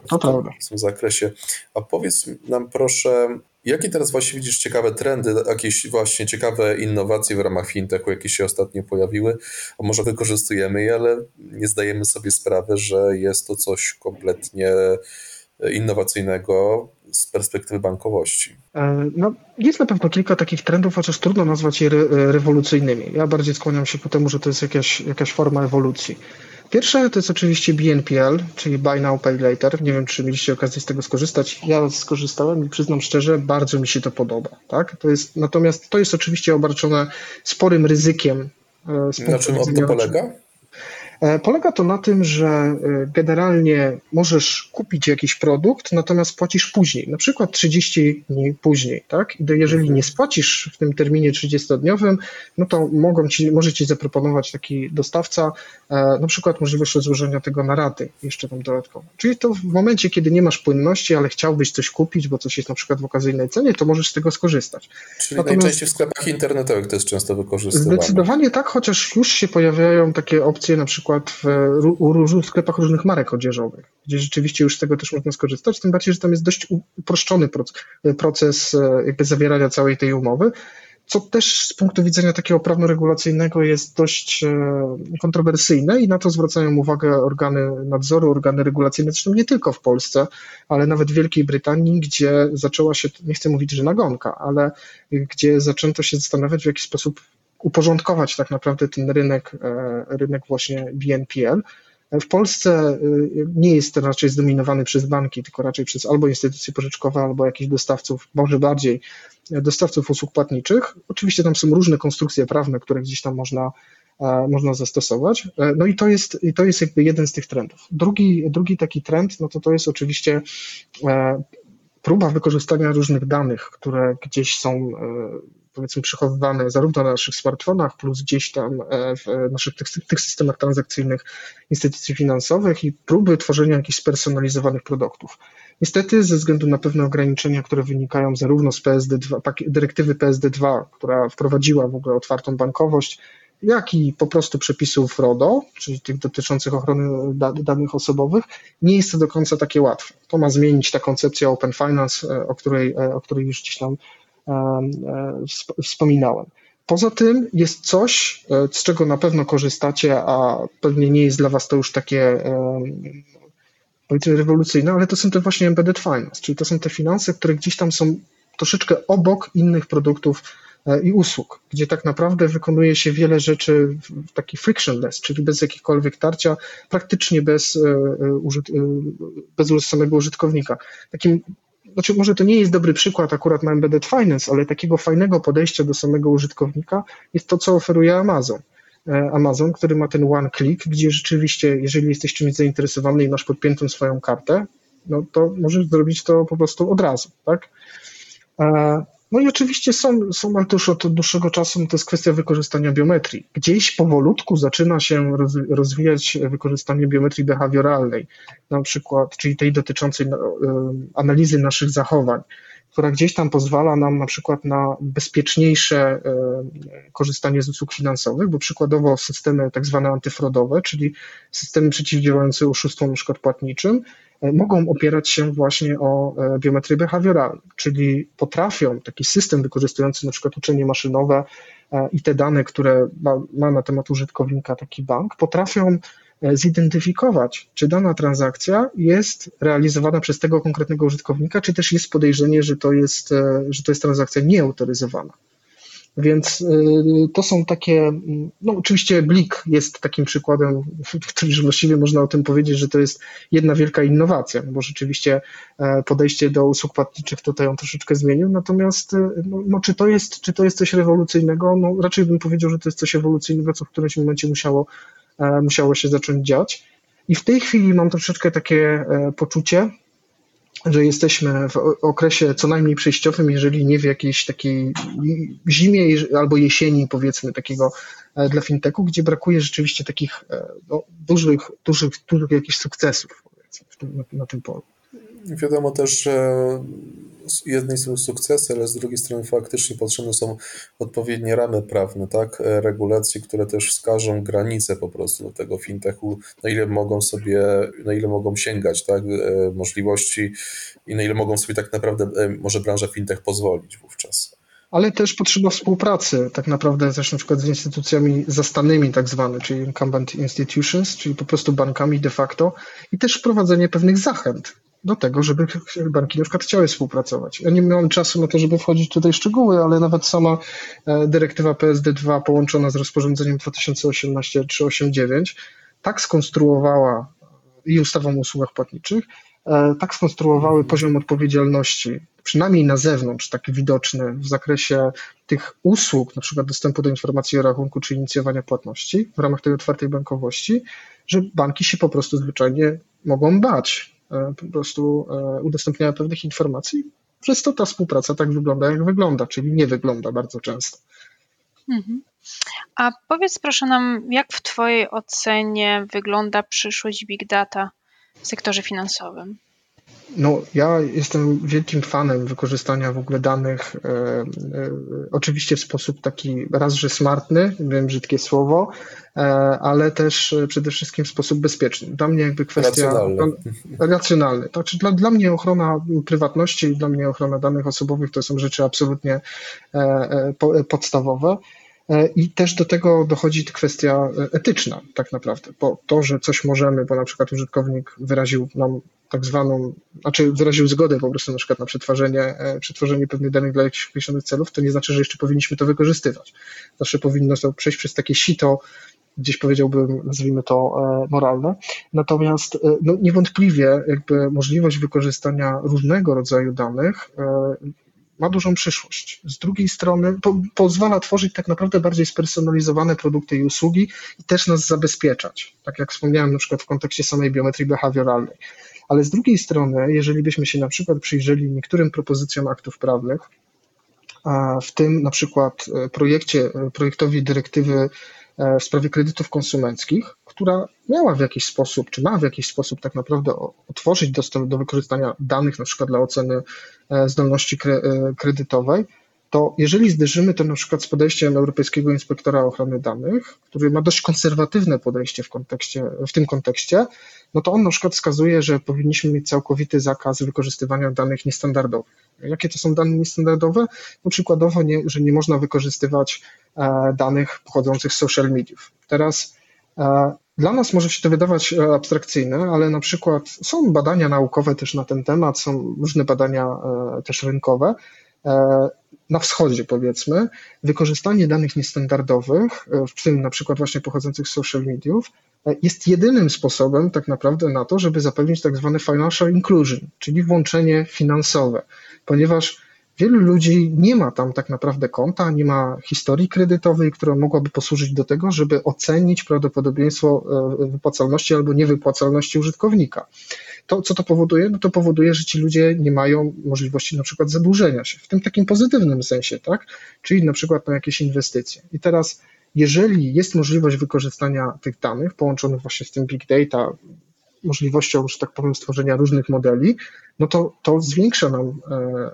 To prawda. W tym zakresie. A powiedz nam proszę, jakie teraz właśnie widzisz ciekawe trendy, jakieś właśnie ciekawe innowacje w ramach fintechu, jakie się ostatnio pojawiły? A może wykorzystujemy je, ale nie zdajemy sobie sprawy, że jest to coś kompletnie innowacyjnego z perspektywy bankowości? E, no, jest na pewno kilka takich trendów, chociaż trudno nazwać je re rewolucyjnymi. Ja bardziej skłaniam się ku temu, że to jest jakaś, jakaś forma ewolucji. Pierwsze to jest oczywiście BNPL, czyli Buy Now Pay Later. Nie wiem, czy mieliście okazję z tego skorzystać. Ja skorzystałem i przyznam szczerze, bardzo mi się to podoba. Tak? To jest, natomiast to jest oczywiście obarczone sporym ryzykiem. E, Na czym to polega? E, polega to na tym, że e, generalnie możesz kupić jakiś produkt, natomiast płacisz później, na przykład 30 dni później, tak? I jeżeli nie spłacisz w tym terminie 30-dniowym, no to mogą ci, może ci zaproponować taki dostawca e, na przykład możliwość rozłożenia tego na raty jeszcze tam dodatkowo. Czyli to w momencie, kiedy nie masz płynności, ale chciałbyś coś kupić, bo coś jest na przykład w okazyjnej cenie, to możesz z tego skorzystać. Czyli natomiast... najczęściej w sklepach internetowych to jest często wykorzystywane. Zdecydowanie tak, chociaż już się pojawiają takie opcje na przykład w, u, sklepach różnych marek odzieżowych, gdzie rzeczywiście już z tego też można skorzystać, tym bardziej, że tam jest dość uproszczony proces e, jakby zawierania całej tej umowy, co też z punktu widzenia takiego prawno-regulacyjnego jest dość e, kontrowersyjne i na to zwracają uwagę organy nadzoru, organy regulacyjne, zresztą nie tylko w Polsce, ale nawet w Wielkiej Brytanii, gdzie zaczęła się, nie chcę mówić, że nagonka, ale gdzie zaczęto się zastanawiać, w jaki sposób uporządkować tak naprawdę ten rynek, e, rynek właśnie BNPL. W Polsce e, nie jest to raczej zdominowany przez banki, tylko raczej przez albo instytucje pożyczkowe, albo jakichś dostawców, może bardziej e, dostawców usług płatniczych. Oczywiście tam są różne konstrukcje prawne, które gdzieś tam można, można zastosować. No i to jest, to jest jakby jeden z tych trendów. Drugi, drugi taki trend, no to to jest oczywiście próba wykorzystania różnych danych, które gdzieś są powiedzmy przechowywane zarówno na naszych smartfonach, plus gdzieś tam e, w naszych tych, tych systemach transakcyjnych instytucji finansowych i próby tworzenia jakichś spersonalizowanych produktów. Niestety, ze względu na pewne ograniczenia, które wynikają zarówno z PSD2, dyrektywy PSD2, która wprowadziła w ogóle otwartą bankowość, jak i po prostu przepisów RODO, czyli tych dotyczących ochrony danych osobowych, nie jest to do końca takie łatwe. To ma zmienić ta koncepcja Open Finance, e, o której, e, o której już gdzieś tam E, wspominałem. Poza tym jest coś, e, z czego na pewno korzystacie, a pewnie nie jest dla Was to już takie powiedzmy rewolucyjne, ale to są te właśnie embedded finance, czyli to są te finanse, które gdzieś tam są troszeczkę obok innych produktów e, i usług, gdzie tak naprawdę wykonuje się wiele rzeczy w taki frictionless, czyli bez jakichkolwiek tarcia, praktycznie bez, bez samego użytkownika. Takim znaczy może to nie jest dobry przykład akurat na embedded finance, ale takiego fajnego podejścia do samego użytkownika jest to, co oferuje Amazon. E, Amazon, który ma ten one click, gdzie rzeczywiście, jeżeli jesteś czymś zainteresowany i masz podpiętą swoją kartę, no to możesz zrobić to po prostu od razu, tak? E, no i oczywiście są, są już od dłuższego czasu, to jest kwestia wykorzystania biometrii. Gdzieś powolutku zaczyna się rozwijać wykorzystanie biometrii behawioralnej, na przykład, czyli tej dotyczącej no, analizy naszych zachowań, która gdzieś tam pozwala nam na przykład na bezpieczniejsze korzystanie z usług finansowych, bo przykładowo systemy tak zwane antyfrodowe, czyli systemy przeciwdziałające oszustwom na przykład płatniczym, E, mogą opierać się właśnie o e, biometrię behawioralną, czyli potrafią taki system wykorzystujący na przykład uczenie maszynowe e, i te dane, które ma, ma na temat użytkownika taki bank, potrafią zidentyfikować, czy dana transakcja jest realizowana przez tego konkretnego użytkownika, czy też jest podejrzenie, że to jest, że to jest transakcja nieautoryzowana. Więc y, to są takie, no oczywiście Blik jest takim przykładem, który właściwie można o tym powiedzieć, że to jest jedna wielka innowacja, bo rzeczywiście e, podejście do usług płatniczych tutaj on troszeczkę zmienił, natomiast y, no, no, czy, to jest, czy to jest coś rewolucyjnego? No raczej bym powiedział, że to jest coś ewolucyjnego, co w którymś momencie musiało, e, musiało się zacząć dziać. I w tej chwili mam troszeczkę takie e, poczucie, że jesteśmy w okresie co najmniej przejściowym, jeżeli nie w jakiejś takiej zimie albo jesieni, powiedzmy, takiego e, dla fintechu, gdzie brakuje rzeczywiście takich e, no, dużych, dużych, dużych jakichś sukcesów na, na tym polu. Wiadomo też, że z jednej strony sukcesy, ale z drugiej strony faktycznie potrzebne są odpowiednie ramy prawne, tak, e, regulacje, które też wskażą granice po prostu do tego fintechu, na ile mogą sobie, na ile mogą sięgać, tak, e, możliwości i na ile mogą sobie tak naprawdę e, może branża fintech pozwolić wówczas. Ale też potrzeba współpracy tak naprawdę też na przykład z instytucjami zastanymi tak zwane, czyli incumbent institutions, czyli po prostu bankami de facto i też wprowadzenie pewnych zachęt do tego, żeby banki na przykład chciały współpracować. Ja nie miałem czasu na to, żeby wchodzić tutaj w szczegóły, ale nawet sama e, dyrektywa PSD2 połączona z rozporządzeniem 2018-389 tak skonstruowała i ustawą o usługach płatniczych, e, tak skonstruowały poziom odpowiedzialności, przynajmniej na zewnątrz, taki widoczny w zakresie tych usług, na przykład dostępu do informacji o rachunku czy inicjowania płatności w ramach tej otwartej bankowości, że banki się po prostu zwyczajnie mogą bać po prostu e, udostępniania pewnych informacji. Przez to ta współpraca tak wygląda, jak wygląda, czyli nie wygląda bardzo często. Mhm. A powiedz proszę nam, jak w Twojej ocenie wygląda przyszłość big data w sektorze finansowym? No, ja jestem wielkim fanem wykorzystania w ogóle danych, e, e, oczywiście w sposób taki raz, że smartny, wiem brzydkie słowo, e, ale też przede wszystkim w sposób bezpieczny. Dla mnie jakby kwestia... Racjonalny. Racjonalny. Znaczy dla, dla mnie ochrona prywatności i dla mnie ochrona danych osobowych to są rzeczy absolutnie e, e, po, podstawowe. E, I też do tego dochodzi kwestia etyczna, tak naprawdę, bo to, że coś możemy, bo na przykład użytkownik wyraził nam tak zwaną, znaczy wyraził zgodę po prostu na przykład na przetwarzanie, e, przetworzenie pewnych danych dla jakichś określonych celów, to nie znaczy, że jeszcze powinniśmy to wykorzystywać. Zawsze powinno to przejść przez takie sito, gdzieś powiedziałbym, nazwijmy to e, moralne. Natomiast no, niewątpliwie jakby możliwość wykorzystania różnego rodzaju danych ma dużą przyszłość. Z drugiej strony po, pozwala tworzyć tak naprawdę bardziej spersonalizowane produkty i usługi i też nas zabezpieczać, tak jak wspomniałem na przykład w kontekście samej biometrii behawioralnej. Ale z drugiej strony, jeżeli byśmy się na przykład przyjrzeli niektórym propozycjom aktów prawnych, w tym na przykład e, projekcie, e, projektowi dyrektywy e, w sprawie kredytów konsumenckich, która miała w jakiś sposób, czy ma w jakiś sposób tak naprawdę otworzyć dostęp do wykorzystania danych, na przykład dla oceny zdolności kredytowej, to jeżeli zderzymy to na przykład z podejściem Europejskiego Inspektora Ochrony Danych, który ma dość konserwatywne podejście w, kontekście, w tym kontekście, no to on na przykład wskazuje, że powinniśmy mieć całkowity zakaz wykorzystywania danych niestandardowych. Jakie to są dane niestandardowe? No przykładowo, nie, że nie można wykorzystywać e, danych pochodzących z social mediów. Teraz dla nas może się to wydawać e, abstrakcyjne, ale na przykład są badania naukowe też na ten temat, są różne badania e, też rynkowe. E, na wschodzie, powiedzmy, wykorzystanie danych niestandardowych, w tym na przykład właśnie pochodzących z social mediów, jest jedynym sposobem tak naprawdę na to, żeby zapewnić tak zwane financial inclusion, czyli włączenie finansowe, ponieważ Wielu ludzi nie ma tam tak naprawdę konta, nie ma historii kredytowej, która mogłaby posłużyć do tego, żeby ocenić prawdopodobieństwo e, wypłacalności albo niewypłacalności użytkownika. To, co to powoduje? No to powoduje, że ci ludzie nie mają możliwości na przykład zadłużenia się, w tym takim pozytywnym sensie, tak? Czyli na przykład na jakieś inwestycje. I teraz jeżeli jest możliwość wykorzystania tych danych połączonych właśnie z tym big data, możliwością, że tak powiem, stworzenia różnych modeli, no to to zwiększa nam e,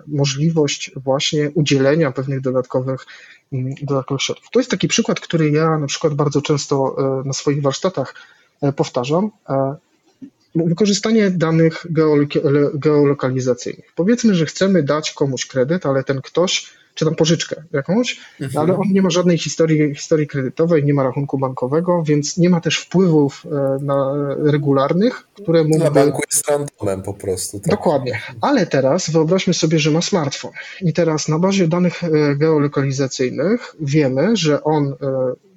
możliwość właśnie udzielenia pewnych dodatkowych, mm, dodatkowych środków. To jest taki przykład, który ja na przykład bardzo często e, na swoich warsztatach e, powtarzam. Wykorzystanie danych geolokalizacyjnych. Powiedzmy, że chcemy dać komuś kredyt, ale ten ktoś czy tam pożyczkę jakąś, mhm. ale on nie ma żadnej historii, historii kredytowej, nie ma rachunku bankowego, więc nie ma też wpływów e, na, regularnych, które mógłby... Na banku jest randomem po prostu. Tak? Dokładnie, ale teraz wyobraźmy sobie, że ma smartfon i teraz na bazie danych e, geolokalizacyjnych wiemy, że on e,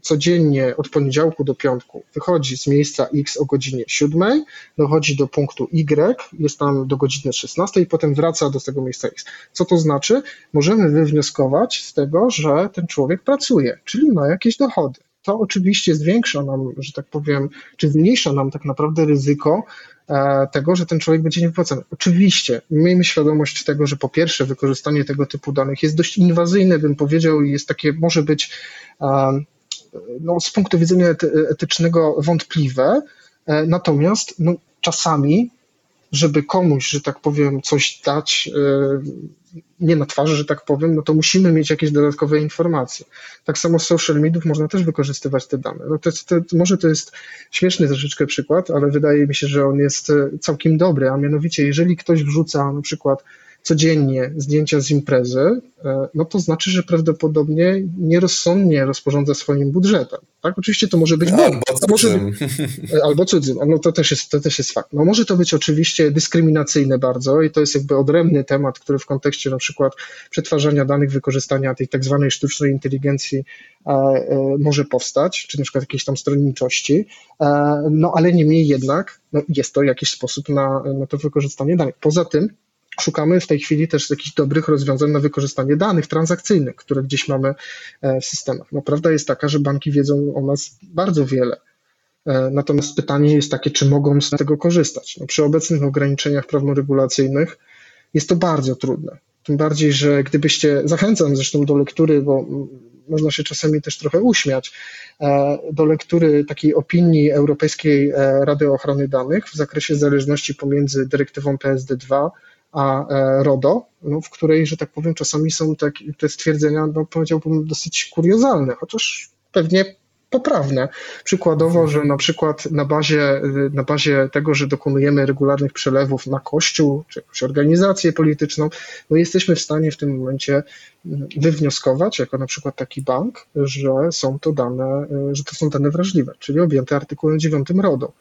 codziennie od poniedziałku do piątku wychodzi z miejsca X o godzinie 7, dochodzi do punktu Y, jest tam do godziny 16 i potem wraca do tego miejsca X. Co to znaczy? Możemy wywnioskować z tego, że ten człowiek pracuje, czyli ma jakieś dochody. To oczywiście zwiększa nam, że tak powiem, czy zmniejsza nam tak naprawdę ryzyko e, tego, że ten człowiek będzie niewypłacany. Oczywiście miejmy świadomość tego, że po pierwsze wykorzystanie tego typu danych jest dość inwazyjne, bym powiedział, i jest takie, może być no, z punktu widzenia etycznego wątpliwe, e, natomiast no, czasami, żeby komuś, że tak powiem, coś dać, e, nie na twarzy, że tak powiem, no to musimy mieć jakieś dodatkowe informacje. Tak samo z social mediów można też wykorzystywać te dane. No to, to, może to jest śmieszny troszeczkę przykład, ale wydaje mi się, że on jest e, całkiem dobry, a mianowicie jeżeli ktoś wrzuca na przykład codziennie zdjęcia z imprezy, e, no to znaczy, że prawdopodobnie nierozsądnie rozporządza swoim budżetem. Tak? Oczywiście to może być albo cudzym. albo cudzym, no to też, jest, to też jest fakt. No może to być oczywiście dyskryminacyjne bardzo i to jest jakby odrębny temat, który w kontekście na przykład przetwarzania danych, wykorzystania tej tak zwanej sztucznej inteligencji e, e, może powstać, czy na przykład jakiejś tam stronniczości, no ale niemniej jednak no, jest to jakiś sposób na, na to wykorzystanie danych. Poza tym Szukamy w tej chwili też jakichś dobrych rozwiązań na wykorzystanie danych transakcyjnych, które gdzieś mamy e, w systemach. No, prawda jest taka, że banki wiedzą o nas bardzo wiele. E, natomiast pytanie jest takie, czy mogą z tego korzystać. No, przy obecnych ograniczeniach prawnoregulacyjnych jest to bardzo trudne. Tym bardziej, że gdybyście, zachęcam zresztą do lektury, bo można się czasami też trochę uśmiać, e, do lektury takiej opinii Europejskiej Rady Ochrony Danych w zakresie zależności pomiędzy dyrektywą PSD2 a e, RODO, no, w której, że tak powiem, czasami są tak, te stwierdzenia, no, powiedziałbym, dosyć kuriozalne, chociaż pewnie poprawne. Przykładowo, że na przykład na bazie, na bazie tego, że dokonujemy regularnych przelewów na kościół czy jakąś organizację polityczną, no jesteśmy w stanie w tym momencie mm, wywnioskować, jako na przykład taki bank, że są to dane, e, że to są dane wrażliwe, czyli objęte artykułem 9 RODO.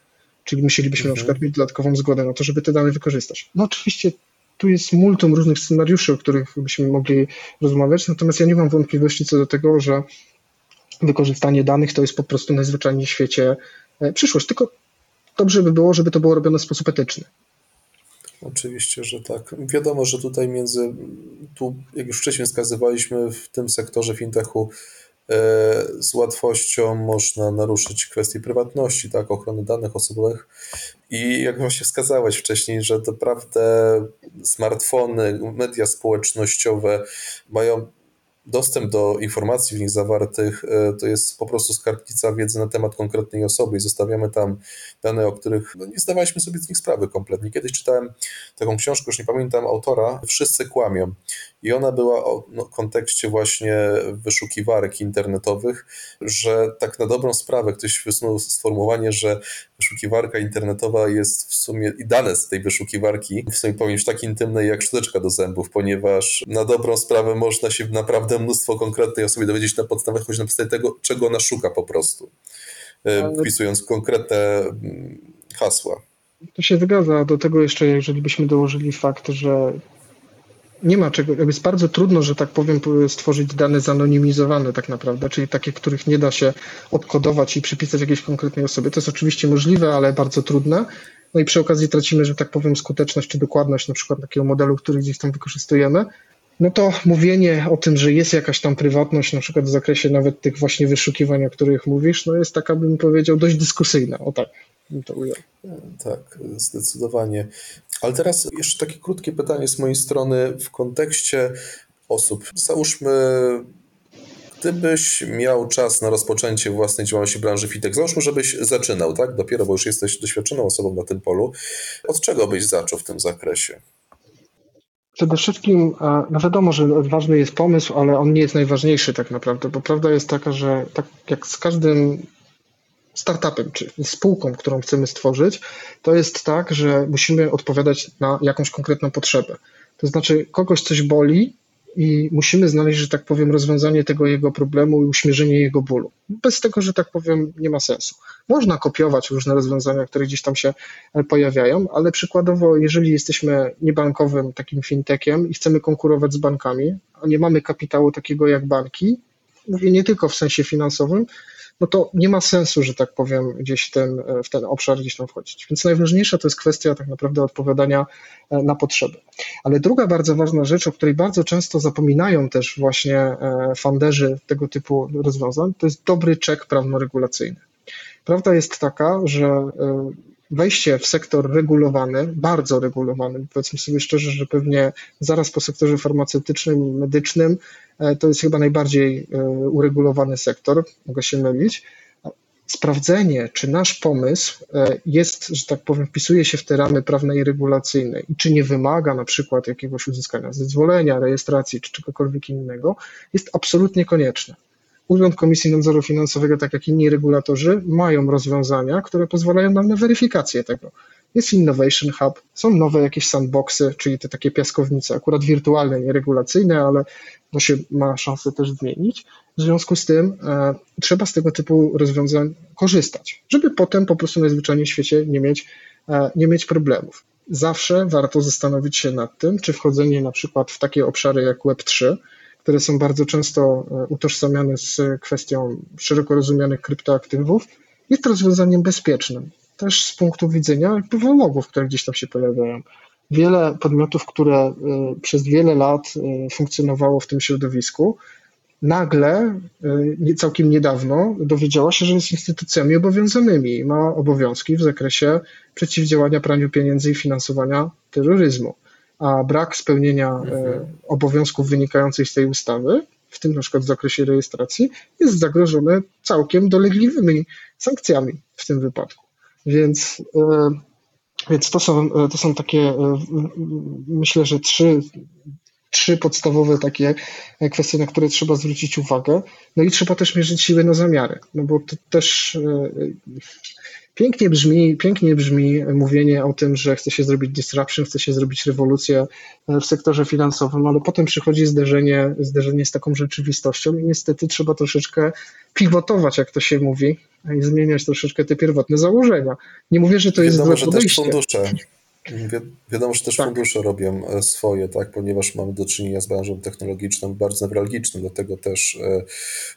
Czyli musielibyśmy mhm. na przykład mieć dodatkową zgodę na to, żeby te dane wykorzystać. No oczywiście tu jest multum różnych scenariuszy, o których byśmy mogli rozmawiać, natomiast ja nie mam wątpliwości co do tego, że wykorzystanie danych to jest po prostu najzwyczajniej w świecie e, przyszłość. Tylko dobrze by było, żeby to było robione w sposób etyczny. Oczywiście, że tak. Wiadomo, że tutaj między, tu jak już wcześniej wskazywaliśmy, w tym sektorze fintechu z łatwością można naruszyć kwestie prywatności, tak, ochrony danych osobowych. I jak właśnie wskazałeś wcześniej, że naprawdę smartfony, media społecznościowe mają dostęp do informacji w nich zawartych e, to jest po prostu skarbnica wiedzy na temat konkretnej osoby i zostawiamy tam dane, o których no, nie zdawaliśmy sobie z nich sprawy kompletnie. Kiedyś czytałem taką książkę, już nie pamiętam autora, Wszyscy kłamią i ona była o no, kontekście właśnie wyszukiwarek internetowych, że tak na dobrą sprawę ktoś wysunął sformułowanie, że wyszukiwarka internetowa jest w sumie i dane z tej wyszukiwarki w sumie być tak intymne jak szczoteczka do zębów, ponieważ na dobrą sprawę można się naprawdę mnóstwo konkretnej osobie dowiedzieć na podstawie, choć na podstawie tego, czego ona szuka po prostu, e, wpisując konkretne mm, hasła. To się zgadza. Do tego jeszcze, jeżeli byśmy dołożyli fakt, że nie ma czego, jest bardzo trudno, że tak powiem, stworzyć dane zanonimizowane tak naprawdę, czyli takie, których nie da się odkodować i przypisać jakiejś konkretnej osobie. To jest oczywiście możliwe, ale bardzo trudne. No i przy okazji tracimy, że tak powiem, skuteczność czy dokładność na przykład takiego modelu, który gdzieś tam wykorzystujemy. No to mówienie o tym, że jest jakaś tam prywatność, na przykład w zakresie nawet tych właśnie wyszukiwań, o których mówisz, no jest taka, bym powiedział, dość dyskusyjna. O tak to ujął. Tak, zdecydowanie. Ale teraz jeszcze takie krótkie pytanie z mojej strony w kontekście osób. Załóżmy, gdybyś miał czas na rozpoczęcie własnej działalności branży fintech, załóżmy, żebyś zaczynał, tak? Dopiero, bo już jesteś doświadczoną osobą na tym polu. Od czego byś zaczął w tym zakresie? Przede wszystkim, no wiadomo, że ważny jest pomysł, ale on nie jest najważniejszy tak naprawdę, bo prawda jest taka, że tak jak z każdym startupem, czy spółką, którą chcemy stworzyć, to jest tak, że musimy odpowiadać na jakąś konkretną potrzebę. To znaczy, kogoś coś boli i musimy znaleźć, że tak powiem, rozwiązanie tego jego problemu i uśmierzenie jego bólu. Bez tego, że tak powiem, nie ma sensu. Można kopiować różne rozwiązania, które gdzieś tam się e, pojawiają, ale przykładowo, jeżeli jesteśmy niebankowym takim fintechem i chcemy konkurować z bankami, a nie mamy kapitału takiego jak banki, mówię nie tylko w sensie finansowym, no to nie ma sensu, że tak powiem, gdzieś ten, w ten obszar gdzieś tam wchodzić. Więc najważniejsza to jest kwestia tak naprawdę odpowiadania e, na potrzeby. Ale druga bardzo ważna rzecz, o której bardzo często zapominają też właśnie e, funderzy tego typu rozwiązań, to jest dobry czek prawno-regulacyjny. Prawda jest taka, że e, wejście w sektor regulowany, bardzo regulowany, powiedzmy sobie szczerze, że pewnie zaraz po sektorze farmaceutycznym, medycznym, e, to jest chyba najbardziej e, uregulowany sektor, mogę się mylić. Sprawdzenie, czy nasz pomysł e, jest, że tak powiem, wpisuje się w te ramy prawne i regulacyjne i czy nie wymaga na przykład jakiegoś uzyskania zezwolenia, rejestracji czy czegokolwiek innego, jest absolutnie konieczne. Urząd Komisji Nadzoru Finansowego, tak jak inni regulatorzy, mają rozwiązania, które pozwalają nam na weryfikację tego. jest Innovation Hub, są nowe jakieś sandboxy, czyli te takie piaskownice, akurat wirtualne, nie regulacyjne, ale to się ma szansę też zmienić. W związku z tym e, trzeba z tego typu rozwiązań korzystać, żeby potem po prostu najzwyczajniej w świecie nie mieć, e, nie mieć problemów. Zawsze warto zastanowić się nad tym, czy wchodzenie na przykład w takie obszary jak Web3, które są bardzo często e, utożsamiane z kwestią szeroko rozumianych kryptoaktywów, jest rozwiązaniem bezpiecznym. Też z punktu widzenia wymogów, które gdzieś tam się pojawiają. Wiele podmiotów, które e, przez wiele lat e, funkcjonowało w tym środowisku, nagle, całkiem niedawno, dowiedziała się, że jest instytucjami obowiązanymi i ma obowiązki w zakresie przeciwdziałania praniu pieniędzy i finansowania terroryzmu a brak spełnienia e, mhm. obowiązków wynikających z tej ustawy, w tym na przykład w zakresie rejestracji, jest zagrożone całkiem dolegliwymi sankcjami w tym wypadku. Więc, e, więc to, są, e, to są takie, myślę, że trzy, trzy podstawowe takie kwestie, na które trzeba zwrócić uwagę. No i trzeba też mierzyć siły na zamiary, no bo to też Pięknie brzmi, pięknie brzmi mówienie o tym, że chce się zrobić disruption, chce się zrobić rewolucję w sektorze finansowym, ale potem przychodzi zderzenie, zderzenie z taką rzeczywistością i niestety trzeba troszeczkę pivotować, jak to się mówi, i zmieniać troszeczkę te pierwotne założenia. Nie mówię, że to jest Wiadomo, złe podejście. Też fundusze Wi wiadomo, że też tak. fundusze robią e, swoje, tak, ponieważ mamy do czynienia z branżą technologiczną bardzo newralgiczną, dlatego też e,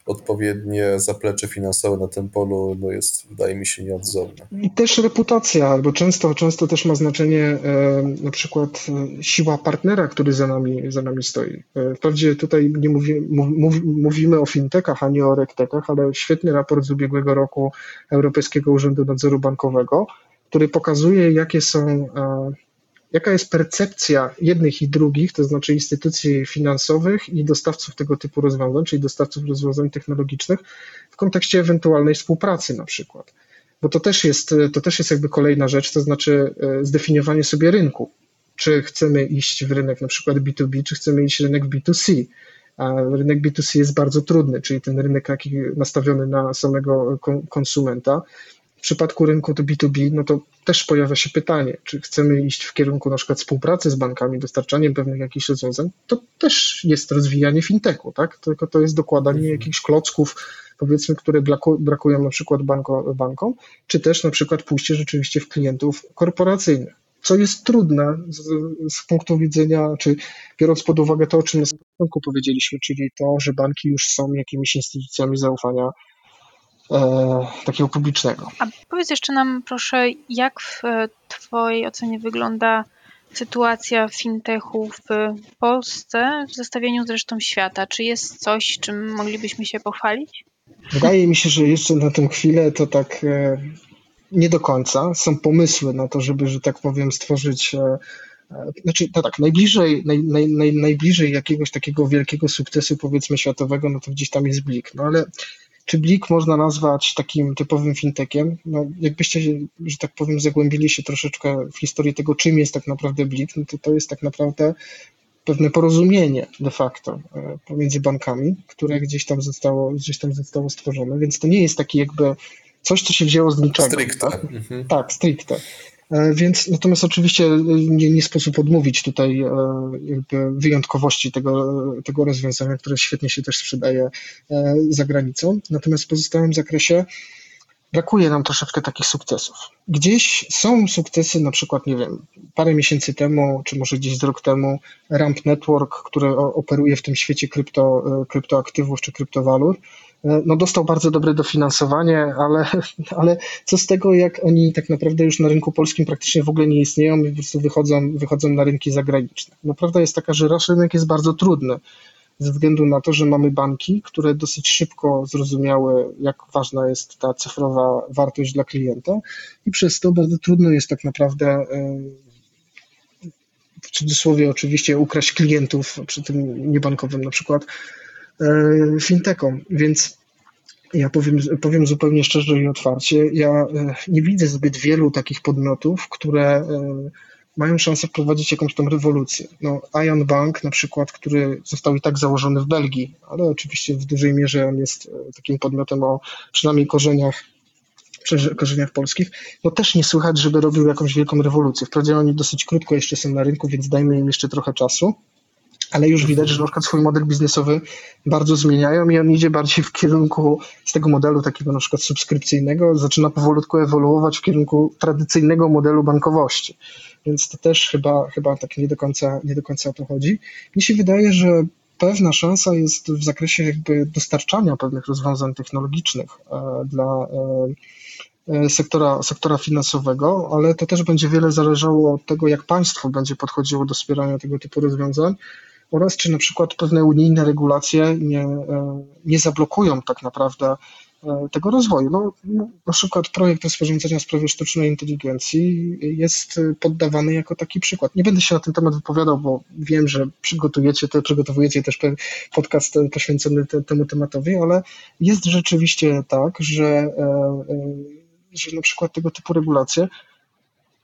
odpowiednie zaplecze finansowe na tym polu no jest, wydaje mi się, nieodzowne. I też reputacja, bo często, często też ma znaczenie e, na przykład e, siła partnera, który za nami, za nami stoi. E, wprawdzie tutaj nie mówi, mów, mówimy o fintechach, a nie o rektekach, ale świetny raport z ubiegłego roku Europejskiego Urzędu Nadzoru Bankowego który pokazuje, jakie są, e, jaka jest percepcja jednych i drugich, to znaczy instytucji finansowych i dostawców tego typu rozwiązań, czyli dostawców rozwiązań technologicznych, w kontekście ewentualnej współpracy na przykład. Bo to też jest, to też jest jakby kolejna rzecz, to znaczy e, zdefiniowanie sobie rynku. Czy chcemy iść w rynek na przykład B2B, czy chcemy iść w rynek B2C. A rynek B2C jest bardzo trudny, czyli ten rynek taki nastawiony na samego konsumenta w przypadku rynku to B2B, no to też pojawia się pytanie, czy chcemy iść w kierunku na przykład współpracy z bankami, dostarczaniem pewnych jakichś rozwiązań, to też jest rozwijanie fintechu, tak? Tylko to jest dokładanie mhm. jakichś klocków, powiedzmy, które brakują na przykład banko, bankom, czy też na przykład pójście rzeczywiście w klientów korporacyjnych. Co jest trudne z, z punktu widzenia, czy biorąc pod uwagę to, o czym na początku powiedzieliśmy, czyli to, że banki już są jakimiś instytucjami zaufania takiego publicznego. A powiedz jeszcze nam proszę, jak w Twojej ocenie wygląda sytuacja fintechu w Polsce w zestawieniu z resztą świata? Czy jest coś, czym moglibyśmy się pochwalić? Wydaje mi się, że jeszcze na tę chwilę to tak e, nie do końca. Są pomysły na to, żeby, że tak powiem, stworzyć e, e znaczy, no tak, najbliżej, naj, naj, naj, najbliżej jakiegoś takiego wielkiego sukcesu, powiedzmy, światowego, no to gdzieś tam jest Blik. No ale czy Blik można nazwać takim typowym fintechem? No, jakbyście, że tak powiem, zagłębili się troszeczkę w historię tego, czym jest tak naprawdę Blik, no to to jest tak naprawdę pewne porozumienie de facto e, pomiędzy bankami, które gdzieś tam zostało, gdzieś tam zostało stworzone, więc to nie jest taki jakby coś, co się wzięło z niczego. Stricte. Tak, mhm. tak stricte. E, więc natomiast oczywiście e, nie, nie sposób odmówić tutaj e, wyjątkowości tego, tego rozwiązania, które świetnie się też sprzedaje za granicą. Natomiast w pozostałym zakresie brakuje nam troszeczkę takich sukcesów. Gdzieś są sukcesy, na przykład, nie wiem, parę miesięcy temu, czy może gdzieś z rok temu, Ramp Network, który operuje w tym świecie krypto, kryptoaktywów czy kryptowalut, no dostał bardzo dobre dofinansowanie, ale, ale co z tego, jak oni tak naprawdę już na rynku polskim praktycznie w ogóle nie istnieją i po prostu wychodzą, wychodzą na rynki zagraniczne. No prawda jest taka, że nasz rynek jest bardzo trudny ze względu na to, że mamy banki, które dosyć szybko zrozumiały, jak ważna jest ta cyfrowa wartość dla klienta i przez to bardzo trudno jest tak naprawdę e, w cudzysłowie oczywiście ukraść klientów przy tym niebankowym na przykład E, fintechom, więc ja powiem, powiem zupełnie szczerze i otwarcie, ja e, nie widzę zbyt wielu takich podmiotów, które e, mają szansę wprowadzić jakąś tą rewolucję. No, Ion Bank na przykład, który został i tak założony w Belgii, ale oczywiście w dużej mierze on jest takim podmiotem o przynajmniej korzeniach korzeniach polskich, no też nie słychać, żeby robił jakąś wielką rewolucję. Wprawdzie oni dosyć krótko jeszcze są na rynku, więc dajmy im jeszcze trochę czasu ale już widać, że na przykład swój model biznesowy bardzo zmieniają i on idzie bardziej w kierunku z tego modelu takiego na przykład subskrypcyjnego, zaczyna powolutku ewoluować w kierunku tradycyjnego modelu bankowości. Więc to też chyba, chyba tak nie do, końca, nie do końca o to chodzi. Mi się wydaje, że pewna szansa jest w zakresie jakby dostarczania pewnych rozwiązań technologicznych e, dla e, e, sektora, sektora finansowego, ale to też będzie wiele zależało od tego, jak państwo będzie podchodziło do wspierania tego typu rozwiązań oraz czy na przykład pewne unijne regulacje nie, e, nie zablokują tak naprawdę e, tego rozwoju. No, na przykład projekt rozporządzenia w sprawie sztucznej inteligencji jest poddawany jako taki przykład. Nie będę się na ten temat wypowiadał, bo wiem, że przygotujecie, te, przygotowujecie też podcast poświęcony temu tematowi, ale jest rzeczywiście tak, że, e, że na przykład tego typu regulacje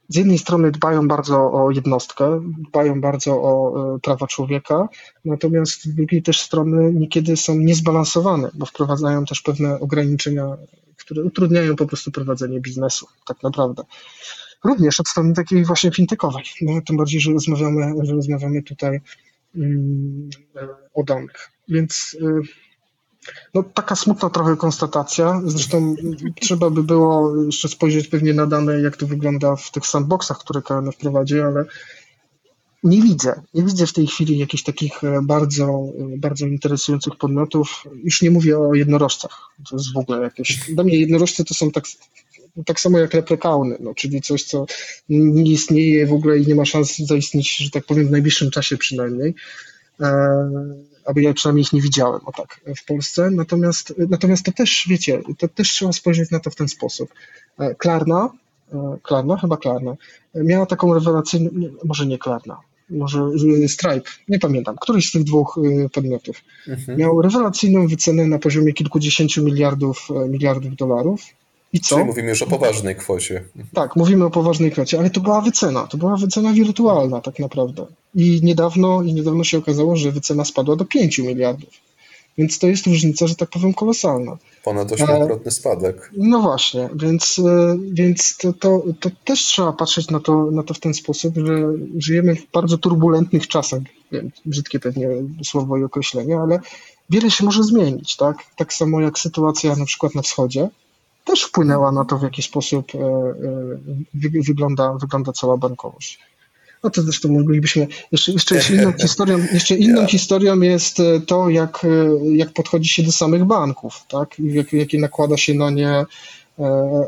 z jednej strony dbają bardzo o jednostkę, dbają bardzo o e, prawa człowieka, natomiast z drugiej też strony niekiedy są niezbalansowane, bo wprowadzają też pewne ograniczenia, które utrudniają po prostu prowadzenie biznesu, tak naprawdę. Również od strony takiej właśnie fintechowej, no, tym bardziej, że rozmawiamy, że rozmawiamy tutaj um, o danych. Więc y, no, taka smutna trochę konstatacja. Zresztą trzeba by było jeszcze spojrzeć pewnie na dane, jak to wygląda w tych sandboxach, które KNF prowadzi, ale nie widzę. Nie widzę w tej chwili jakichś takich e, bardzo, e, bardzo interesujących podmiotów. Już nie mówię o jednorożcach. To jest w ogóle jakieś. Dla mnie jednorożce to są tak, tak samo jak leprekauny, no, czyli coś, co nie istnieje w ogóle i nie ma szans zaistnieć, że tak powiem, w najbliższym czasie przynajmniej. E, albo ja przynajmniej ich nie widziałem, o tak, w Polsce. Natomiast, natomiast to też, wiecie, to też trzeba spojrzeć na to w ten sposób. E, Klarna, e, Klarna, chyba Klarna, miała taką rewelacyjną, może nie Klarna, może Stripe, nie pamiętam, któryś z tych dwóch podmiotów, mhm. miał rewelacyjną wycenę na poziomie kilkudziesięciu miliardów, miliardów dolarów i co? Czyli mówimy już o poważnej kwocie. Tak, mówimy o poważnej kwocie, ale to była wycena, to była wycena wirtualna tak naprawdę. I niedawno, i niedawno się okazało, że wycena spadła do 5 miliardów. Więc to jest różnica, że tak powiem, kolosalna. Ponad ośmiokrotny spadek. No właśnie, więc, e, więc to, to, to też trzeba patrzeć na to, na to w ten sposób, że żyjemy w bardzo turbulentnych czasach. Wiem, brzydkie pewnie słowo i określenie, ale wiele się może zmienić, tak? Tak samo jak sytuacja na przykład na wschodzie, też wpłynęła na to, w jaki sposób e, e, wygląda, wygląda cała bankowość. No to zresztą moglibyśmy, jeszcze, jeszcze, jeszcze inną historią, jeszcze inną yeah. historią jest e, to, jak, jak podchodzi się do samych banków, tak? Jak, jakie nakłada się na nie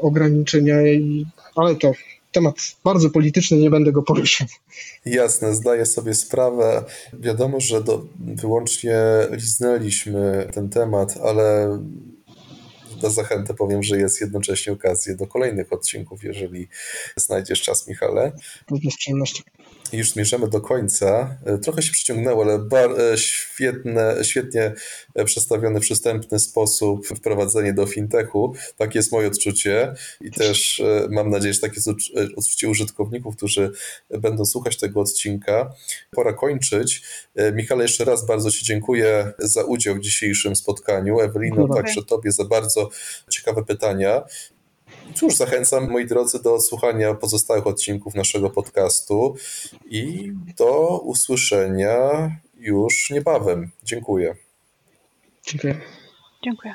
ograniczenia, i, ale to temat bardzo polityczny, nie będę go poruszał. Jasne, zdaję sobie sprawę. Wiadomo, że do, wyłącznie liznęliśmy ten temat, ale na zachętę powiem, że jest jednocześnie okazja do kolejnych odcinków, jeżeli znajdziesz czas, Michale. Z przyjemnością. Już zmierzamy do końca. E, trochę się przyciągnęło, ale bar, e, świetne, świetnie e, przedstawiony, przystępny sposób wprowadzenie do fintechu. Takie jest moje odczucie i też mam nadzieję, że takie jest odczucie użytkowników, którzy będą słuchać tego odcinka. Pora kończyć. Michale, jeszcze raz bardzo Ci dziękuję za udział w dzisiejszym spotkaniu. Ewelino, także Tobie za bardzo ciekawe pytania. Cóż, zachęcam moi drodzy do odsłuchania pozostałych odcinków naszego podcastu i do usłyszenia już niebawem. Dziękuję. Dziękuję. Dziękuję.